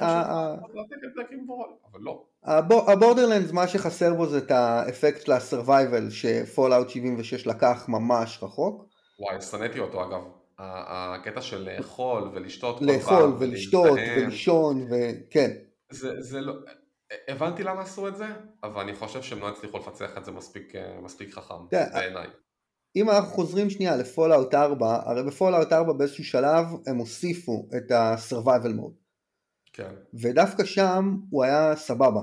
אבל לא. הבור- ה Borderlands מה שחסר בו זה את האפקט של ה survival ש Fallout 76 לקח ממש רחוק. וואי, שנאתי אותו אגב, הקטע של לאכול ולשתות כל לאכול פעם, ולשתות ולהזדהם, ולישון וכן. זה, זה לא, הבנתי למה עשו את זה, אבל אני חושב שהם לא הצליחו לפצח את זה מספיק, אה, מספיק חכם, כן, בעיניי. אם אנחנו חוזרים שנייה ל Fallout 4, הרי ב Fallout 4 באיזשהו שלב הם הוסיפו את ה-survival mode, כן. ודווקא שם הוא היה סבבה.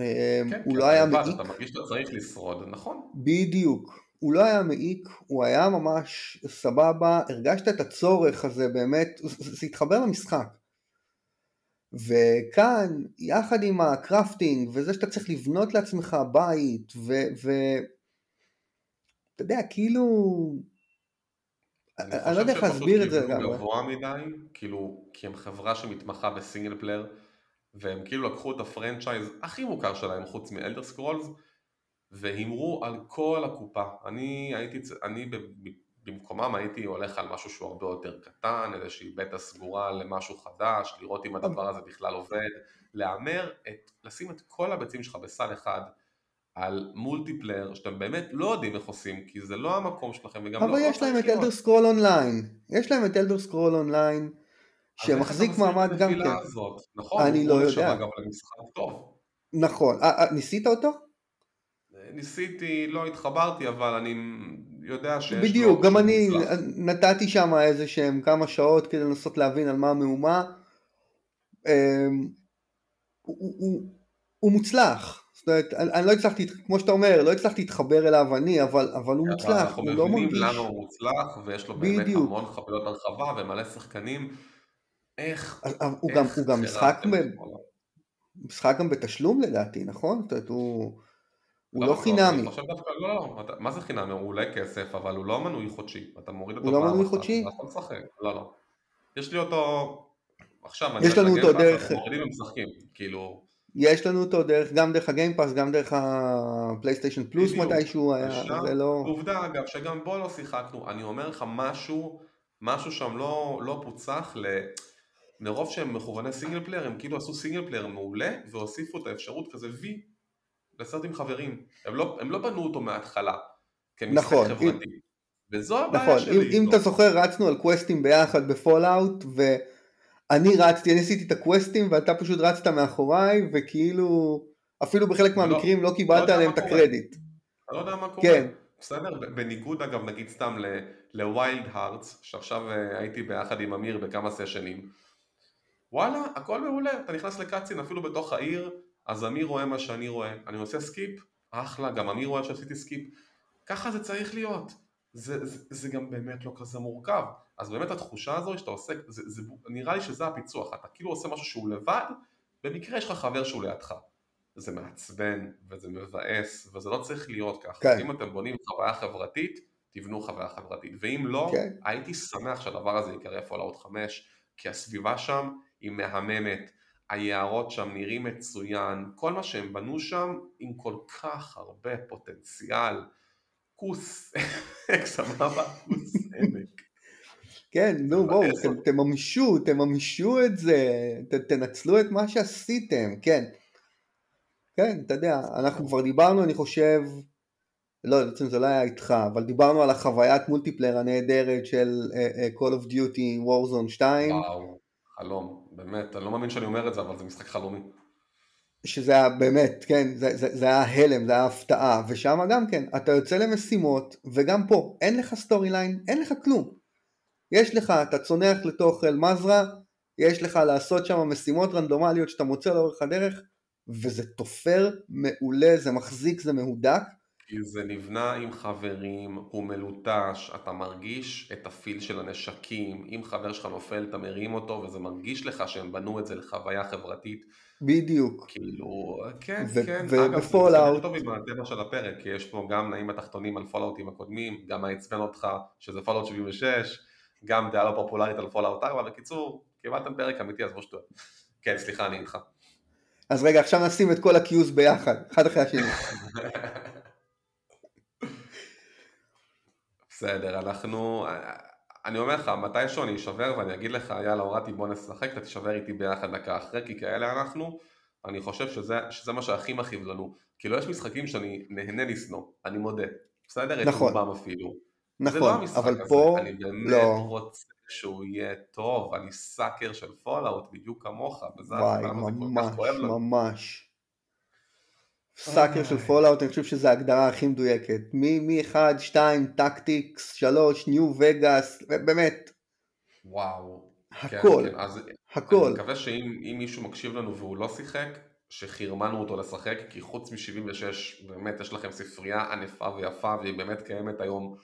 אה, כן, הוא כי לא היה מעיק, אתה מרגיש שאתה צריך לשרוד, נכון? בדיוק, הוא לא היה מעיק, הוא היה ממש סבבה, הרגשת את הצורך הזה באמת, זה התחבר למשחק. וכאן, יחד עם ה crafting, וזה שאתה צריך לבנות לעצמך בית, ו... ו... אתה יודע, כאילו... אני לא יודע איך להסביר את זה לגמרי. אני חושב שפשוט גבוה מדי, כאילו, כי הם חברה שמתמחה ב single player, והם כאילו לקחו את ה franchise הכי מוכר שלהם חוץ מ Elder Scrolls, והימרו על כל הקופה. אני הייתי, אני במקומם הייתי הולך על משהו שהוא הרבה יותר קטן, איזושהי בטא סגורה למשהו חדש, לראות אם הדבר הזה בכלל עובד, להמר, את, לשים את כל הביצים שלך בסל אחד על multiplayer שאתם באמת לא יודעים איך עושים, כי זה לא המקום שלכם וגם אבל לא... אבל יש להם את אלדר סקרול אונליין, יש להם את Elder Scroll Online, שמחזיק מעמד גם כן. הזאת? נכון, אני לא יודע. גם. נכון, אה, אה, ניסית אותו? ניסיתי, לא התחברתי, אבל אני יודע שיש לו... בדיוק, גם אני מוצלח. נתתי שם איזה שהם כמה שעות כדי לנסות להבין על מה המהומה. הוא, הוא, הוא, הוא מוצלח. זאת אומרת, אני, אני לא הצלחתי, כמו שאתה אומר, לא הצלחתי להתחבר אליו אני, אבל, אבל הוא מוצלח, הוא לא מרגיש... אנחנו למה הוא מוצלח, ויש לו באמת בדיוק. המון חבילות הרחבה ומלא שחקנים. איך, הוא איך גם, הוא גם משחק, ב... משחק גם בתשלום לדעתי, נכון? זאת אומרת, הוא... הוא לא, לא חינמי. אני חושב דווקא, לא, לא, מה זה חינמי? הוא עולה כסף, אבל הוא לא מנוי חודשי. אתה מוריד אותו הוא לא מנוי חודשי? אתה יכול לשחק. לא, לא. יש לי אותו... עכשיו, יש לנו אותו דרך... מורידים ומשחקים, כאילו... יש לנו אותו דרך, גם דרך הגיימפאס, גם דרך הפלייסטיישן פלוס מתישהו היה, זה לא... עובדה אגב, שגם בו לא שיחקנו, אני אומר לך משהו, משהו שם לא, לא פוצח ל... מרוב שהם מכווני single player, הם כאילו עשו single player מעולה, והוסיפו את האפשרות כזה וי לסרט עם חברים. הם לא, הם לא בנו אותו מההתחלה כמשחק נכון, חברתי. אם, וזו הבעיה נכון, שלי. אם, אם אתה זוכר רצנו על קווסטים ביחד ב Fallout ואני רצתי, אני עשיתי את הקווסטים ואתה פשוט רצת מאחוריי וכאילו אפילו בחלק לא- מהמקרים לא, לא קיבלת לא עליהם את הקרדיט. אני לא יודע מה קורה. כן. בסדר? בניגוד אגב נגיד סתם ל Wild Hearts שעכשיו אה, הייתי ביחד עם אמיר בכמה סשנים וואלה הכל מעולה אתה נכנס ל cut scene אפילו בתוך העיר אז אמיר רואה מה שאני רואה, אני עושה skip, אחלה, גם אמיר רואה שעשיתי skip, ככה זה צריך להיות, זה, זה, זה גם באמת לא כזה מורכב, אז באמת התחושה הזו שאתה עושה, זה, זה, נראה לי שזה הפיצוח, אתה כאילו עושה משהו שהוא לבד, במקרה יש לך חבר שהוא לידך, זה מעצבן וזה מבאס וזה לא צריך להיות ככה, כן. אם אתם בונים חוויה חברתית, תבנו חוויה חברתית, ואם לא, כן. הייתי שמח שהדבר הזה יקרא Fallout 5, כי הסביבה שם היא מהממת, היערות שם נראים מצוין, כל מה שהם בנו שם עם כל כך הרבה פוטנציאל. כוס, סבבה, כוס עמק. כן, נו בואו, תממשו, תממשו את זה, תנצלו את מה שעשיתם, כן. כן, אתה יודע, אנחנו כבר דיברנו, אני חושב, לא, בעצם זה לא היה איתך, אבל דיברנו על החוויית multiplayer הנהדרת של אה, אה, Call of Duty Warzone 2. וואו, חלום, באמת, אני לא מאמין שאני אומר את זה, אבל זה משחק חלומי. שזה היה באמת, כן, זה, זה, זה היה הלם, זה היה הפתעה, ושם גם כן, אתה יוצא למשימות, וגם פה, אין לך storyline, אין לך כלום. יש לך, אתה צונח לתוך Al Mazrah, יש לך לעשות שם משימות רנדומליות שאתה מוצא לאורך הדרך, וזה תופר מעולה, זה מחזיק, זה מהודק, כי זה נבנה עם חברים, הוא מלוטש, אתה מרגיש את ה feel של הנשקים, אם חבר שלך נופל אתה מרים אותו וזה מרגיש לך שהם בנו את זה לחוויה חברתית. בדיוק. כאילו, כן, ו- כן, ו- אגב, זה טוב עם הטבע של הפרק, כי יש פה גם נעים התחתונים על פולאאוטים הקודמים, גם מה עצבן אותך שזה Fallout 76, גם דעה לא פופולרית על Fallout 4, בקיצור, קיבלתם פרק אמיתי אז בוא שטויות. כן, סליחה, אני איתך. אז רגע, עכשיו נשים את כל ה-Qs ביחד, אחד אחרי השני. בסדר, אנחנו... אני אומר לך, מתישהו אני אשבר ואני אגיד לך, יאללה הורדתי בוא נשחק, אתה תישבר איתי ביחד דקה אחרי, כי כאלה אנחנו, אני חושב שזה, שזה מה שהכי מכאיב לנו. כאילו יש משחקים שאני נהנה לשנוא, אני מודה. בסדר? נכון. את רובם אפילו. נכון, לא אבל הזה. פה... אני באמת לא. רוצה שהוא יהיה טוב, אני sucker של Fallout בדיוק כמוך, וזה וואי, ממש, ממש. sucker של Fallout אני חושב שזו ההגדרה הכי מדויקת מ-1, 2, Tactics, 3, New Vegas, באמת. וואו. הכל, כן, כן. אז הכל. אני מקווה שאם מישהו מקשיב לנו והוא לא שיחק, שחירמנו אותו לשחק, כי חוץ מ-76 באמת יש לכם ספרייה ענפה ויפה והיא באמת קיימת היום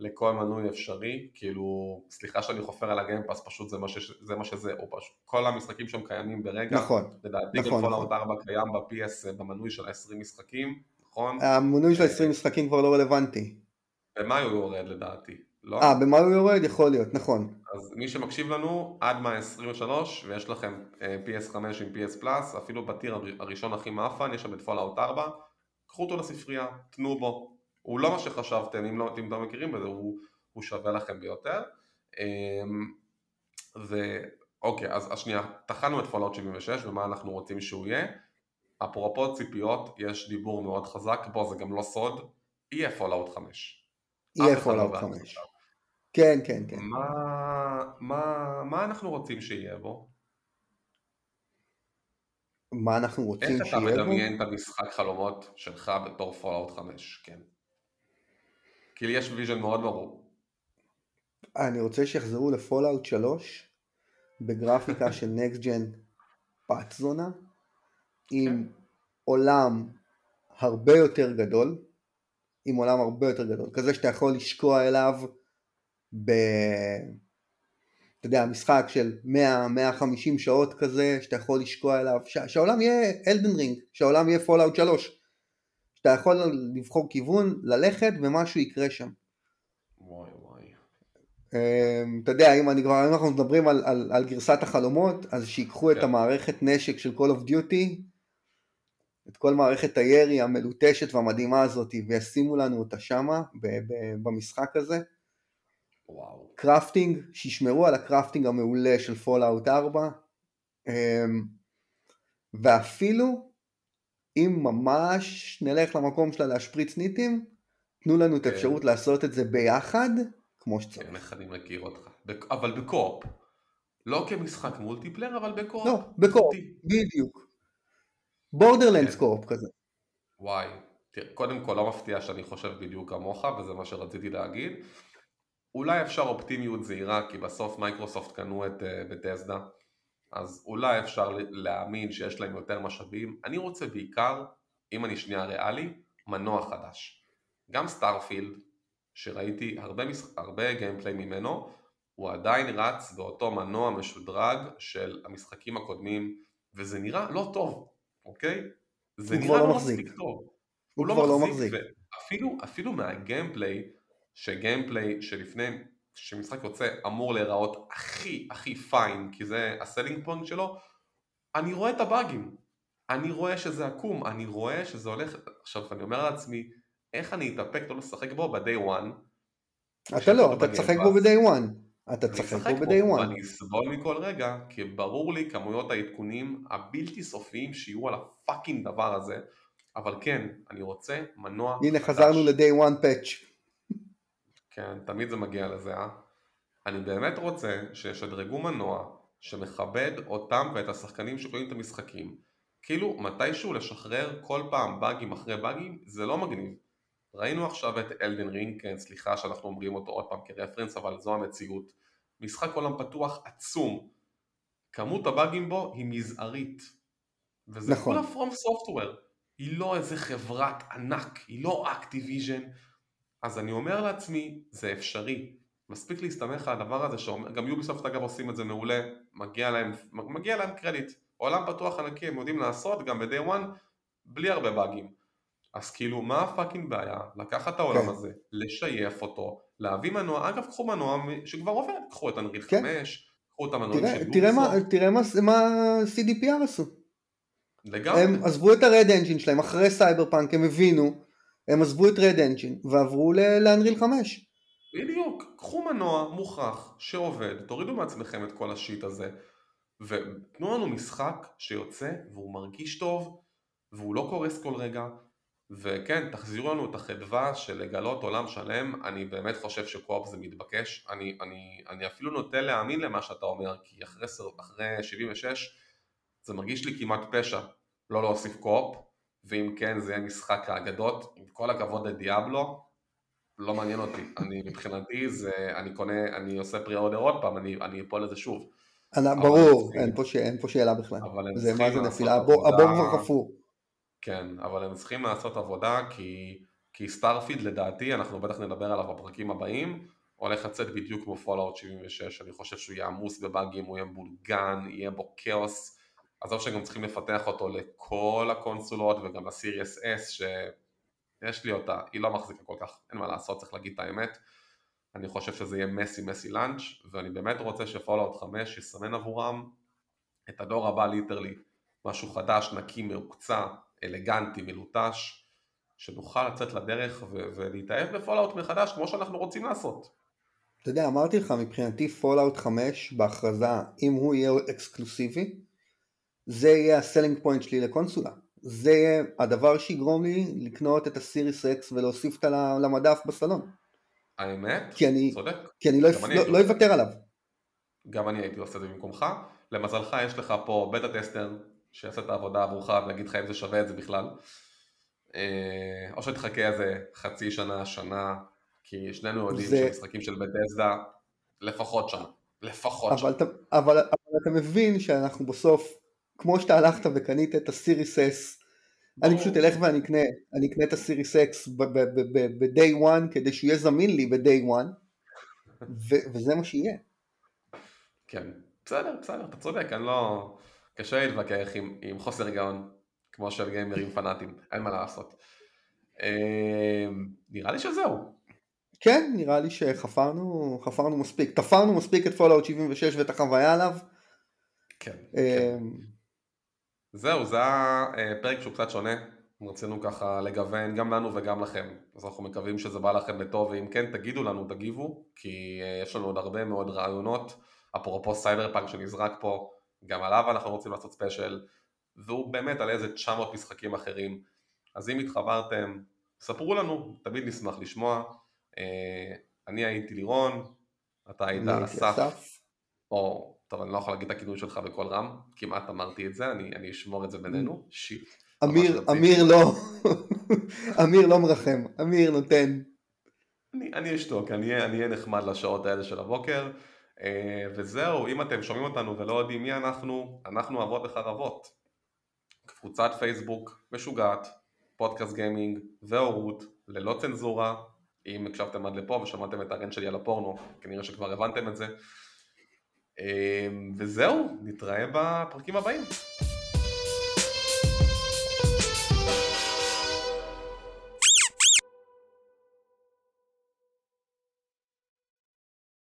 לכל מנוי אפשרי, כאילו, סליחה שאני חופר על ה Game Pass, פשוט זה מה, ש... זה מה שזה, או פשוט כל המשחקים שם קיימים ברגע, נכון, לדעתי נכון, גם נכון. Fallout 4 קיים ב-PS במנוי של ה-20 משחקים, נכון? המנוי של ה-20 משחקים כבר לא רלוונטי. במאי הוא יורד לדעתי, לא? אה, במה הוא יורד? יכול להיות, נכון. אז מי שמקשיב לנו, עד מאי 23, ויש לכם אה, PS5 עם PS Plus, אפילו ב tier הר- הראשון הכי מאפן, יש שם את Fallout 4, קחו אותו לספרייה, תנו בו. הוא לא מה שחשבתם, אם לא, אם לא מכירים בזה, הוא, הוא שווה לכם ביותר. אמ, ואוקיי, אז השנייה, טחנו את Fallout 76 ומה אנחנו רוצים שהוא יהיה. אפרופו ציפיות, יש דיבור מאוד חזק, בוא זה גם לא סוד, יהיה Fallout 5. יהיה לא Fallout בעד 5. עכשיו. כן, כן, כן. מה, מה, מה אנחנו רוצים שיהיה בו? מה אנחנו רוצים איך אתה שיהיה בו? מדמיין את המשחק חלומות שלך בתור Fallout 5? כן. כאילו יש vision מאוד ברור. אני רוצה שיחזרו ל Fallout 3 בגרפיקה של next gen בת זונה עם. עולם הרבה יותר גדול עם עולם הרבה יותר גדול כזה שאתה יכול לשקוע אליו ב... אתה יודע משחק של 100-150 שעות כזה שאתה יכול לשקוע אליו ש... שהעולם יהיה Elden Ring שהעולם יהיה Fallout 3 שאתה יכול לבחור כיוון ללכת ומשהו יקרה שם וואי וואי. אמ, אתה יודע, אם, אני כבר, אם אנחנו מדברים על, על, על גרסת החלומות, אז שיקחו את כן. המערכת נשק של Call of Duty, את כל מערכת הירי המלוטשת והמדהימה הזאת, וישימו לנו אותה שמה, ב, ב, במשחק הזה. וואו. Crafting, שישמרו על ה crafting המעולה של Fallout 4, אמ, ואפילו אם ממש נלך למקום שלה להשפריץ ניטים, תנו לנו את כן. האפשרות לעשות את זה ביחד, כמו שצריך. כן, איך אני מכיר אותך. אבל ב co-op. לא כמשחק multiplayer, אבל ב co-op. לא, ב co-op. בדיוק. Borderlands כן. co-op כזה. וואי. תראה, קודם כל לא מפתיע שאני חושב בדיוק כמוך, וזה מה שרציתי להגיד. אולי אפשר אופטימיות זהירה, כי בסוף מייקרוסופט קנו את אה, Bethesda, אז אולי אפשר להאמין שיש להם יותר משאבים. אני רוצה בעיקר, אם אני שנייה ריאלי, מנוע חדש. גם סטארפילד, שראיתי הרבה, משח... הרבה גיימפליי ממנו, הוא עדיין רץ באותו מנוע משודרג של המשחקים הקודמים, וזה נראה לא טוב, אוקיי? זה הוא נראה לא לא מחזיק. מספיק טוב. הוא כבר לא מחזיק. ואפילו אפילו מהגיימפליי, שגיימפליי שלפני, שמשחק יוצא אמור להיראות הכי הכי פיין, כי זה ה selling point שלו, אני רואה את הבאגים. אני רואה שזה עקום, אני רואה שזה הולך, עכשיו אני אומר לעצמי, איך אני אתאפק לא לשחק בו ב-day one, אתה לא, אתה. תשחק בו ב-day one. אתה אני תשחק בו ב-day one. ואני אסבול מכל רגע, כי ברור לי כמויות העדכונים הבלתי סופיים שיהיו על הפאקינג דבר הזה, אבל כן, אני רוצה מנוע הנה. חזרנו ל-day one patch. כן, תמיד זה מגיע לזה, אה? אני באמת רוצה שישדרגו מנוע שמכבד אותם ואת השחקנים שקונים את המשחקים. כאילו, מתישהו לשחרר כל פעם באגים אחרי באגים, זה לא מגניב. ראינו עכשיו את אלדן רינג, כן, סליחה שאנחנו אומרים אותו עוד פעם כרפרנס, אבל זו המציאות. משחק עולם פתוח עצום. כמות הבאגים בו היא מזערית. וזה נכון. כולה פרום סופטוור. היא לא איזה חברת ענק, היא לא אקטיביז'ן. אז אני אומר לעצמי, זה אפשרי. מספיק להסתמך על הדבר הזה, שאומר, גם יוביסופט אגב עושים את זה מעולה, מגיע להם, מגיע להם קרדיט. עולם פתוח ענקי הם יודעים לעשות גם ב-day one, בלי הרבה באגים. אז כאילו, מה ה fucking בעיה? לקחת את העולם כן. הזה, לשייף אותו, להביא מנוע, אגב קחו מנוע שכבר עובד, קחו את Unreal כן. 5, קחו את המנועים של תראה מה- יוביסופט, תראה מה- מה CDPR עשו. לגמרי. הם עזבו את ה Red Engine שלהם אחרי סייבר פאנק, הם הבינו, הם עזבו את רד אנג'ין ועברו לאנריל 5. בדיוק, קחו מנוע מוכח שעובד, תורידו מעצמכם את כל השיט הזה. ותנו לנו משחק שיוצא והוא מרגיש טוב והוא לא קורס כל רגע. וכן, תחזירו לנו את החדווה של לגלות עולם שלם, אני באמת חושב שקו-אופ זה מתבקש, אני, אני, אני אפילו נוטה להאמין למה שאתה אומר, כי אחרי, אחרי 76 זה מרגיש לי כמעט פשע לא להוסיף co-op, ואם כן זה יהיה משחק האגדות, עם כל הכבוד לדיאבלו, לא מעניין אותי, אני מבחינתי זה, אני קונה, אני עושה pre-order עוד פעם, אני, אני אפול לזה שוב. ברור, אין פה ש- אין פה שאלה בכלל. זה מה זה נפילה, הבור כבר חפור. כן, אבל הם צריכים לעשות עבודה כי, כי סטארפילד לדעתי, אנחנו בטח נדבר עליו בפרקים הבאים, הולך לצאת בדיוק כמו פולאאוט 76, אני חושב שהוא יהיה עמוס בבאגים, הוא יהיה מבולגן, יהיה בו כאוס, עזוב שגם צריכים לפתח אותו לכל הקונסולות וגם לסירייס S שיש לי אותה, היא לא מחזיקה כל כך, אין מה לעשות, צריך להגיד את האמת. אני חושב שזה יהיה messy messy launch ואני באמת רוצה שפולאאוט 5 יסמן עבורם את הדור הבא literally, משהו חדש, נקי, מוקצע, אלגנטי, מלוטש, שנוכל לצאת לדרך ו- ולהתאהב בפולאאוט מחדש כמו שאנחנו רוצים לעשות. אתה יודע, אמרתי לך, מבחינתי פולאאוט 5 בהכרזה, אם הוא יהיה אקסקלוסיבי, זה יהיה ה selling point שלי לקונסולה. זה יהיה הדבר שיגרום לי לקנות את ה Series X ולהוסיף אותה למדף בסלון. האמת, כי אני- צודק, כי אני לא, אני לא, הייתי לא. אוותר עליו. גם אני הייתי עושה את זה במקומך. למזלך יש לך פה beta tester שיעשה את העבודה עבורך ויגיד לך אם זה שווה את זה בכלל. אה, או שתחכה איזה חצי שנה, שנה, כי שנינו יודעים זה- שמשחקים של בת'סדה לפחות שנה. לפחות שנה. אבל אתה, אבל, אבל אתה מבין שאנחנו בסוף, כמו שאתה הלכת וקנית את הסיריס אס, אני. פשוט אלך ואני אקנה, אני אקנה את הסיריס אקס ב-day one כדי שיהיה זמין לי ב-day one, וזה מה שיהיה. כן, בסדר, בסדר, אתה צודק, אני לא... קשה להתווכח עם, עם חוסר היגיון, כמו של גיימרים פנאטים, אין מה לעשות. אה, נראה לי שזהו. כן, נראה לי שחפרנו חפרנו מספיק, חפרנו מספיק את פולאאוט 76 ואת החוויה עליו. כן, אה, זהו, זה היה אה, פרק שהוא קצת שונה, רצינו ככה לגוון גם לנו וגם לכם, אז אנחנו מקווים שזה בא לכם בטוב, ואם כן תגידו לנו, תגיבו, כי אה, יש לנו עוד הרבה מאוד רעיונות, אפרופו סייבר פאנק שנזרק פה, גם עליו אנחנו רוצים לעשות special, והוא באמת על איזה 900 משחקים אחרים, אז אם התחברתם, ספרו לנו, תמיד נשמח לשמוע. אה, אני הייתי לירון, אתה היית אסף. או, טוב אני לא יכול להגיד את הכינוי שלך בקול רם, כמעט אמרתי את זה, אני, אני אשמור את זה בינינו, שיט. ממש אמיר. אמיר לא, אמיר לא מרחם, אמיר נותן. אני, אני אשתוק, אני אהיה אני אהיה נחמד לשעות האלה של הבוקר, אה, וזהו, אם אתם שומעים אותנו ולא יודעים מי אנחנו, אנחנו אבות וחרבות. קבוצת פייסבוק משוגעת, פודקאסט גיימינג והורות, ללא צנזורה, אם הקשבתם עד לפה ושמעתם את הרנט שלי על הפורנו, כנראה שכבר הבנתם את זה. אה, וזהו, נתראה בפרקים הבאים.